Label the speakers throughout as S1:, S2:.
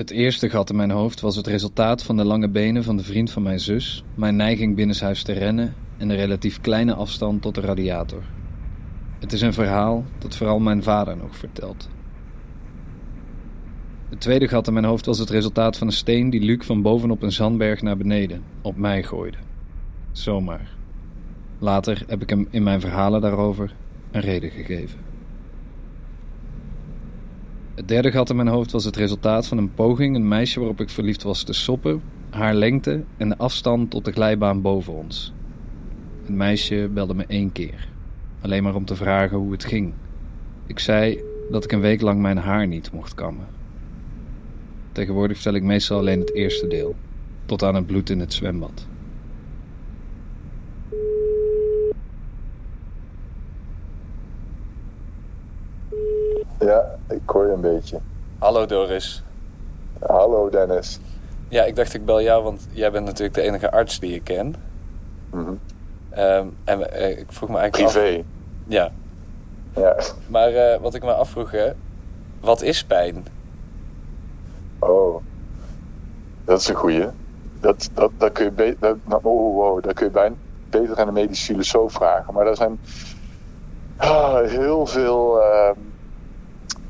S1: Het eerste gat in mijn hoofd was het resultaat van de lange benen van de vriend van mijn zus, mijn neiging binnenshuis te rennen en de relatief kleine afstand tot de radiator. Het is een verhaal dat vooral mijn vader nog vertelt. Het tweede gat in mijn hoofd was het resultaat van een steen die Luc van bovenop een zandberg naar beneden, op mij gooide. Zomaar. Later heb ik hem in mijn verhalen daarover een reden gegeven. Het derde gat in mijn hoofd was het resultaat van een poging een meisje waarop ik verliefd was te soppen, haar lengte en de afstand tot de glijbaan boven ons. Het meisje belde me één keer, alleen maar om te vragen hoe het ging. Ik zei dat ik een week lang mijn haar niet mocht kammen. Tegenwoordig vertel ik meestal alleen het eerste deel, tot aan het bloed in het zwembad.
S2: Ja, ik hoor je een beetje.
S3: Hallo Doris.
S2: Hallo Dennis.
S3: Ja, ik dacht ik bel jou, want jij bent natuurlijk de enige arts die ik ken.
S2: Mhm.
S3: Ehm, en eh, ik vroeg me eigenlijk
S2: Privé.
S3: af... Ja,
S2: Ja.
S3: maar eh, wat ik me afvroeg, hè, wat is pijn?
S2: Oh. Dat is een goeie. Dat, dat, dat kun je be- dat, nou, oh, wow, dat kun je bijna beter aan een medisch filosoof vragen. Maar daar zijn ah, heel veel ehm,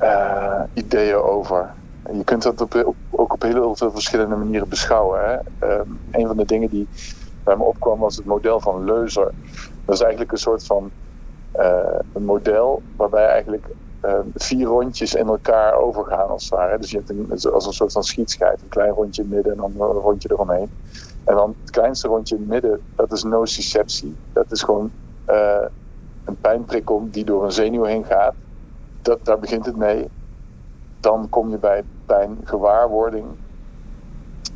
S2: eh, ideeën over. Je kunt dat op, ook op heel veel verschillende manieren beschouwen. Hè? Ehm, een van de dingen die bij me opkwam was het model van Leuzer. Dat is eigenlijk een soort van eh, een model waarbij eigenlijk eh, vier rondjes in elkaar overgaan als het ware. Dus je hebt een, als een soort van schietschijf. Een klein rondje in het midden en dan een rondje eromheen. En dan het kleinste rondje in het midden, dat is nociceptie. Dat is gewoon eh, een pijnprikkel die door een zenuw heen gaat. Dat, daar begint het mee. Dan kom je bij pijngewaarwording.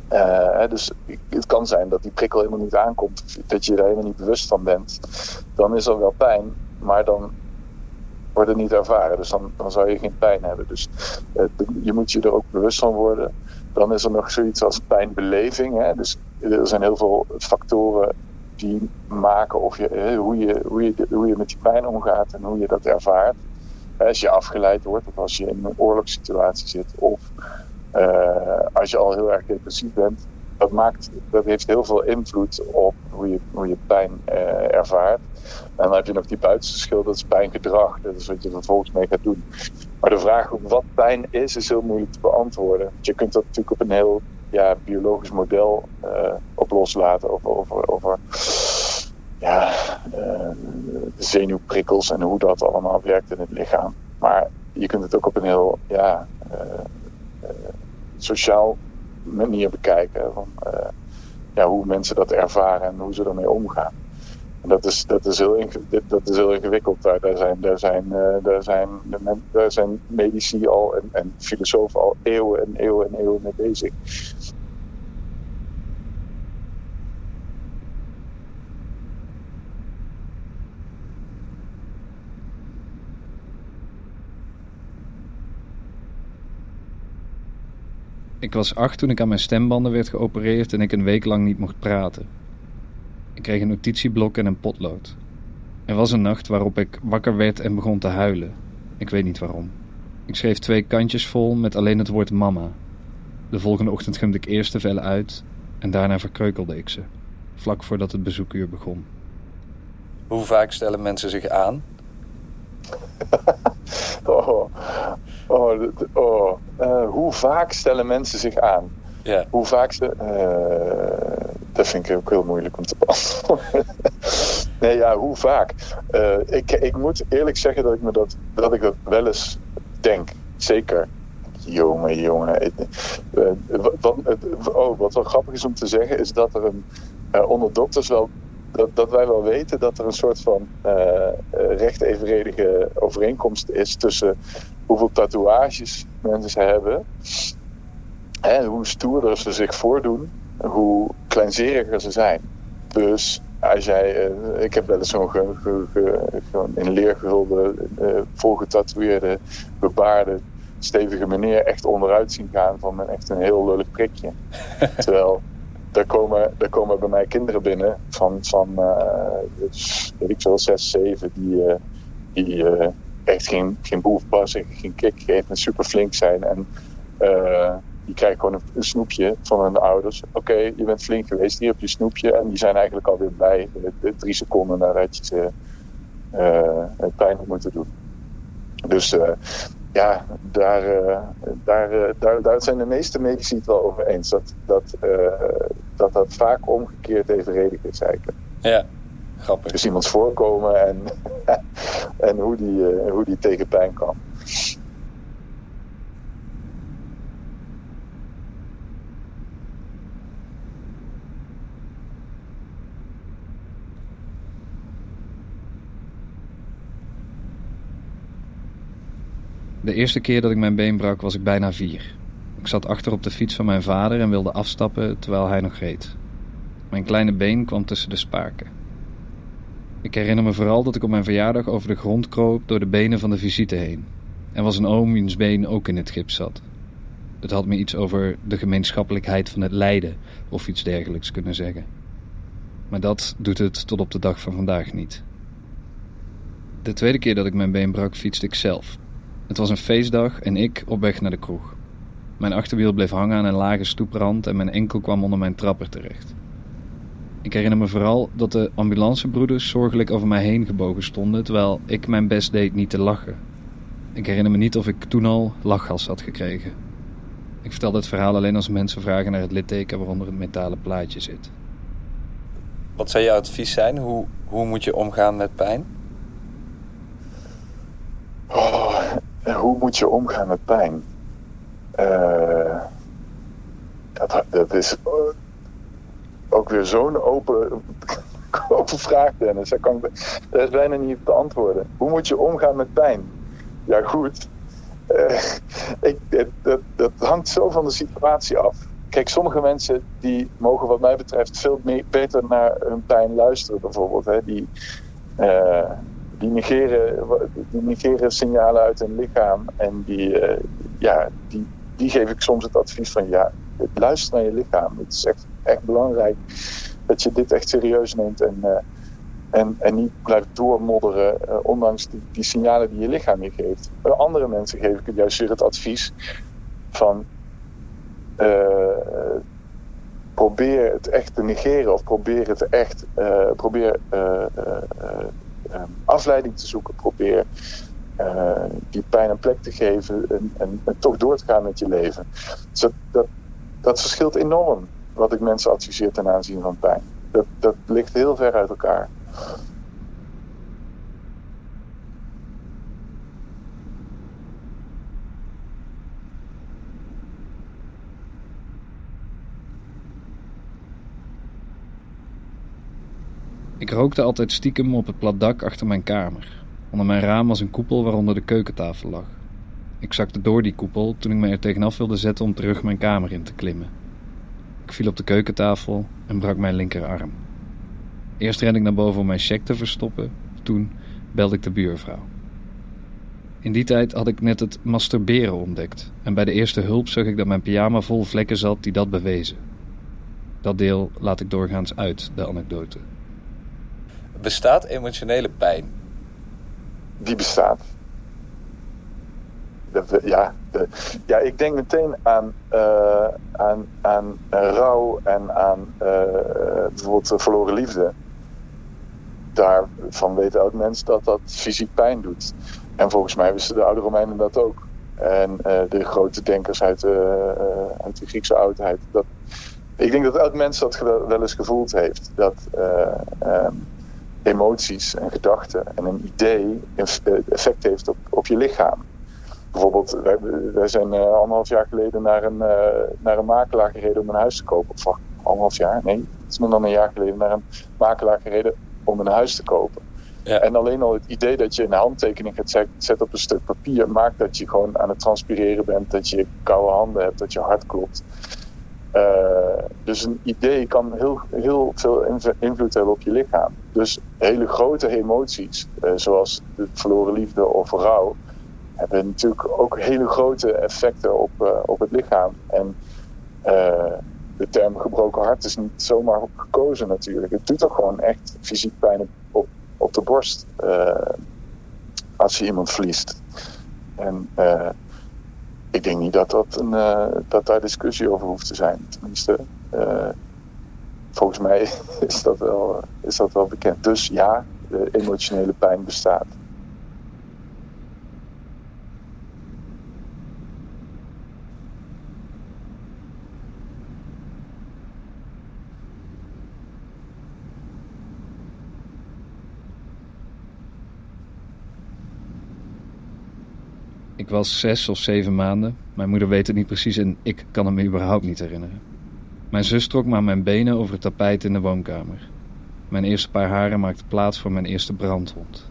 S2: Eh, dus het kan zijn dat die prikkel helemaal niet aankomt. Dat je er helemaal niet bewust van bent. Dan is er wel pijn, maar dan wordt het niet ervaren. Dus dan, dan zou je geen pijn hebben. Dus eh, je moet je er ook bewust van worden. Dan is er nog zoiets als pijnbeleving. Hè? Dus er zijn heel veel factoren die maken of je, hoe, je, hoe, je, hoe je met die pijn omgaat en hoe je dat ervaart. Als je afgeleid wordt of als je in een oorlogssituatie zit of eh, als je al heel erg depressief bent. Dat, maakt, dat heeft heel veel invloed op hoe je, hoe je pijn eh, ervaart. En dan heb je nog die buitenste dat is pijngedrag. Dat is wat je vervolgens mee gaat doen. Maar de vraag wat pijn is, is heel moeilijk te beantwoorden. Je kunt dat natuurlijk op een heel ja, biologisch model eh, op loslaten. Over, over ja, eh, de zenuwprikkels en hoe dat allemaal werkt in het lichaam. Maar je kunt het ook op een heel ja, eh, eh, sociaal manier bekijken. Van, ja, hoe mensen dat ervaren en hoe ze ermee omgaan. En dat is, dat is, heel, dat is heel ingewikkeld. Daar, daar, zijn, daar, zijn, daar, zijn, daar zijn medici al en, en filosofen al eeuwen en eeuwen en eeuwen mee bezig.
S1: Ik was acht toen ik aan mijn stembanden werd geopereerd en ik een week lang niet mocht praten. Ik kreeg een notitieblok en een potlood. Er was een nacht waarop ik wakker werd en begon te huilen. Ik weet niet waarom. Ik schreef twee kantjes vol met alleen het woord mama. De volgende ochtend gumde ik eerst de vellen uit en daarna verkreukelde ik ze, vlak voordat het bezoekuur begon.
S3: Hoe vaak stellen mensen zich aan?
S2: Oh, oh, oh. Eh, hoe vaak stellen mensen zich aan?
S3: Ja,
S2: Hoe vaak ze. eh, dat vind ik ook heel moeilijk om te beantwoorden. nee, ja, hoe vaak? Eh, ik, ik moet eerlijk zeggen dat ik, me dat, dat ik dat wel eens denk. Zeker. Jongen, jongen. Wat, oh, wat wel grappig is om te zeggen, is dat er een, onder dokters wel. Dat, dat wij wel weten dat er een soort van recht evenredige overeenkomst is tussen hoeveel tatoeages mensen hebben en hoe stoerder ze zich voordoen, hoe kleinzeriger ze zijn. Dus als jij, eh, ik heb wel eens zo'n ge, ge- ge- gewoon in leer gehulde, eh, volgetatoeëerde, bebaarde, stevige meneer echt onderuit zien gaan van een, echt een heel lullig prikje. Terwijl daar komen, daar komen bij mij kinderen binnen van, van eh, weet ik veel, zes, zeven, die, die eh, echt geen, geen geen kick geven en super flink zijn. En eh, die krijgen gewoon een, snoepje van hun ouders. Oké, je bent flink geweest, hier heb je snoepje. En die zijn eigenlijk alweer blij. Drie seconden nadat je ze uh, pijn moeten doen. Dus ja, daar, daar, daar, daar zijn de meeste medici het wel over eens. Dat dat, dat, dat vaak omgekeerd evenredig is eigenlijk.
S3: Ja, grappig.
S2: Dus iemand voorkomen en, en hoe, die, hoe die tegen pijn kan.
S1: De eerste keer dat ik mijn been brak was ik bijna vier. Ik zat achter op de fiets van mijn vader en wilde afstappen terwijl hij nog reed. Mijn kleine been kwam tussen de spaken. Ik herinner me vooral dat ik op mijn verjaardag over de grond kroop door de benen van de visite heen. Er was een oom wiens been ook in het gips zat. Het had me iets over de gemeenschappelijkheid van het lijden of iets dergelijks kunnen zeggen. Maar dat doet het tot op de dag van vandaag niet. De tweede keer dat ik mijn been brak, fietste ik zelf. Het was een feestdag en ik op weg naar de kroeg. Mijn achterwiel bleef hangen aan een lage stoeprand en mijn enkel kwam onder mijn trapper terecht. Ik herinner me vooral dat de ambulancebroeders zorgelijk over mij heen gebogen stonden terwijl ik mijn best deed niet te lachen. Ik herinner me niet of ik toen al lachgas had gekregen. Ik vertel dit verhaal alleen als mensen vragen naar het litteken waaronder het metalen plaatje zit.
S3: Wat zou jouw advies zijn? Hoe, hoe moet je omgaan met pijn?
S2: Oh, hoe moet je omgaan met pijn? Uh, dat, dat is ook weer zo'n open, open vraag, Dennis. Daar, kan, daar is bijna niet te antwoorden. Hoe moet je omgaan met pijn? Ja, goed. Uh, ik, dat, dat hangt zo van de situatie af. Kijk, sommige mensen die mogen wat mij betreft veel meer, beter naar hun pijn luisteren, bijvoorbeeld. Hè. Die, uh, die, negeren, die negeren signalen uit hun lichaam. En die, uh, ja, die, die geef ik soms het advies van ja, luister naar je lichaam. Het is echt, echt belangrijk dat je dit echt serieus neemt en, uh, en, en niet blijft doormodderen, uh, ondanks die, die, signalen die je lichaam je geeft. Andere mensen geef ik juist weer het advies van probeer het echt te negeren of probeer het echt, probeer afleiding te zoeken, probeer die pijn een plek te geven en, en, toch door te gaan met je leven. Dus dat, verschilt enorm wat ik mensen adviseer ten aanzien van pijn. Dat, dat ligt heel ver uit elkaar.
S1: Ik rookte altijd stiekem op het plat dak achter mijn kamer. Onder mijn raam was een koepel waaronder de keukentafel lag. Ik zakte door die koepel toen ik me er tegenaf wilde zetten om terug mijn kamer in te klimmen. Ik viel op de keukentafel en brak mijn linkerarm. Eerst rende ik naar boven om mijn cheque te verstoppen, toen belde ik de buurvrouw. In die tijd had ik net het masturberen ontdekt en bij de eerste hulp zag ik dat mijn pyjama vol vlekken zat die dat bewezen. Dat deel laat ik doorgaans uit, de anekdote.
S3: Bestaat emotionele pijn?
S2: Die bestaat. Ja, de, ja, ik denk meteen aan, uh, aan, aan rouw en aan uh, bijvoorbeeld verloren liefde. Daarvan weten oud mensen dat dat fysiek pijn doet. En volgens mij wisten de oude Romeinen dat ook. En de grote denkers uit, uit de Griekse oudheid. Dat, ik denk dat elk mens dat wel eens gevoeld heeft. Dat, um, emoties en gedachten en een idee effect heeft op, op je lichaam. Bijvoorbeeld, wij, wij zijn uh, anderhalf jaar geleden naar een, uh, naar een makelaar gereden om een huis te kopen. Of anderhalf jaar? Nee, het is meer dan een jaar geleden naar een makelaar gereden om een huis te kopen. Ja. En alleen al het idee dat je een handtekening gaat zetten op een stuk papier maakt dat je gewoon aan het transpireren bent, dat je koude handen hebt, dat je hart klopt. Uh, dus een idee kan heel, heel veel invloed hebben op je lichaam. Dus hele grote emoties, uh, zoals de verloren liefde of rouw, hebben natuurlijk ook hele grote effecten op, uh, op het lichaam. En de term gebroken hart is niet zomaar gekozen natuurlijk. Het doet ook gewoon echt fysiek pijn op, op de borst als je iemand verliest. En ik denk niet dat, dat, een, eh, dat daar discussie over hoeft te zijn. Tenminste, eh, volgens mij is dat, wel, is dat wel bekend. Dus ja, de emotionele pijn bestaat.
S1: Ik was zes of zeven maanden. Mijn moeder weet het niet precies en ik kan het me überhaupt niet herinneren. Mijn zus trok me aan mijn benen over het tapijt in de woonkamer. Mijn eerste paar haren maakten plaats voor mijn eerste brandwond.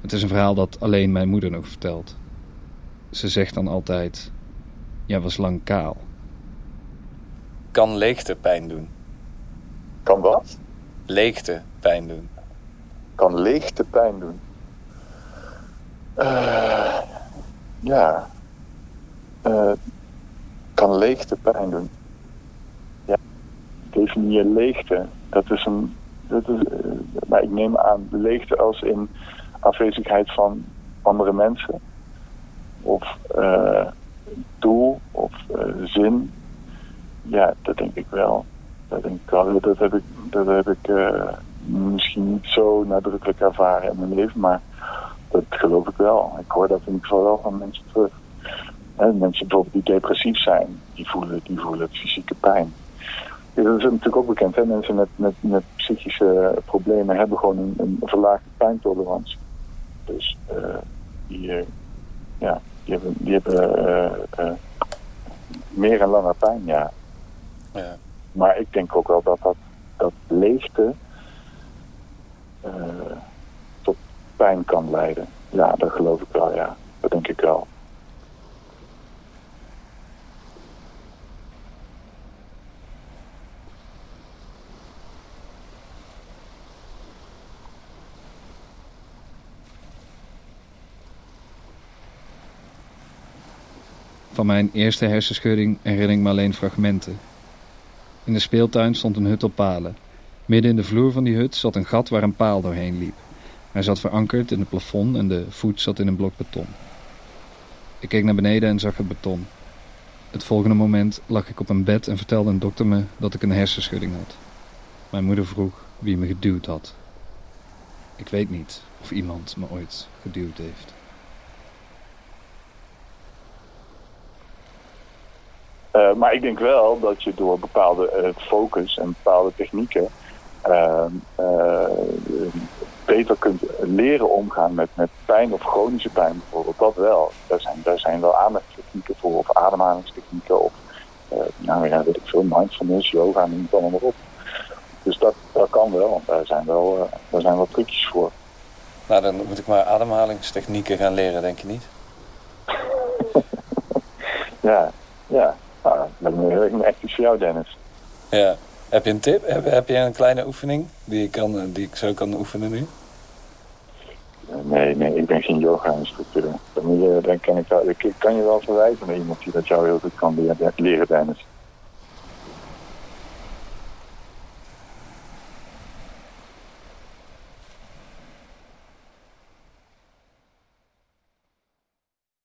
S1: Het is een verhaal dat alleen mijn moeder nog vertelt. Ze zegt dan altijd: Jij was lang kaal.
S3: Kan leegte pijn doen?
S2: Kan wat?
S3: Leegte pijn doen.
S2: Kan leegte pijn doen? Eh, ja. Eh, kan leegte pijn doen? Ja. Definieer leegte. Dat is een. Dat is, eh, maar ik neem aan leegte als in afwezigheid van andere mensen. Of eh, doel of zin. Ja, dat denk ik wel. Dat denk ik wel. Dat heb ik, dat heb ik misschien niet zo nadrukkelijk ervaren in mijn leven, maar dat geloof ik wel. Ik hoor dat in ieder geval wel van mensen terug. Mensen bijvoorbeeld die depressief zijn, die voelen, die voelen fysieke pijn. Ja, dat is natuurlijk ook bekend. Hè? Mensen met, met, met psychische problemen hebben gewoon een, een verlaagde pijntolerantie. Dus eh, die, eh, ja, die hebben, die hebben eh, meer en langer pijn, ja.
S3: Ja.
S2: Maar ik denk ook wel dat dat, dat tot pijn kan leiden. Ja, dat geloof ik wel, ja. Dat denk ik wel.
S1: Van mijn eerste hersenschudding herinner ik me alleen fragmenten. In de speeltuin stond een hut op palen. Midden in de vloer van die hut zat een gat waar een paal doorheen liep. Hij zat verankerd in het plafond en de voet zat in een blok beton. Ik keek naar beneden en zag het beton. Het volgende moment lag ik op een bed en vertelde een dokter me dat ik een hersenschudding had. Mijn moeder vroeg wie me geduwd had. Ik weet niet of iemand me ooit geduwd heeft.
S2: Eh, maar ik denk wel dat je door bepaalde eh, focus en bepaalde technieken eh, beter kunt leren omgaan met, met pijn of chronische pijn bijvoorbeeld. Dat wel. Daar zijn, daar zijn wel aandachtstechnieken voor of ademhalingstechnieken of eh, nou ja, weet ik veel, mindfulness, yoga, noem het allemaal maar op. Dus dat, dat kan wel. Daar zijn wel, eh, daar zijn wel trucjes voor.
S3: Nou, dan moet ik maar ademhalingstechnieken gaan leren, denk je niet?
S2: Ja, ja. Nou, dat erg echt iets voor jou, Dennis.
S3: Ja. Heb je een tip? Heb, heb je een kleine oefening die ik, kan, die ik zo kan oefenen nu?
S2: Eh, Nee, nee, ik ben geen yoga-instructeur. Dan, kan ik, ik kan je wel verwijzen naar iemand die dat jou heel goed kan leren, Dennis.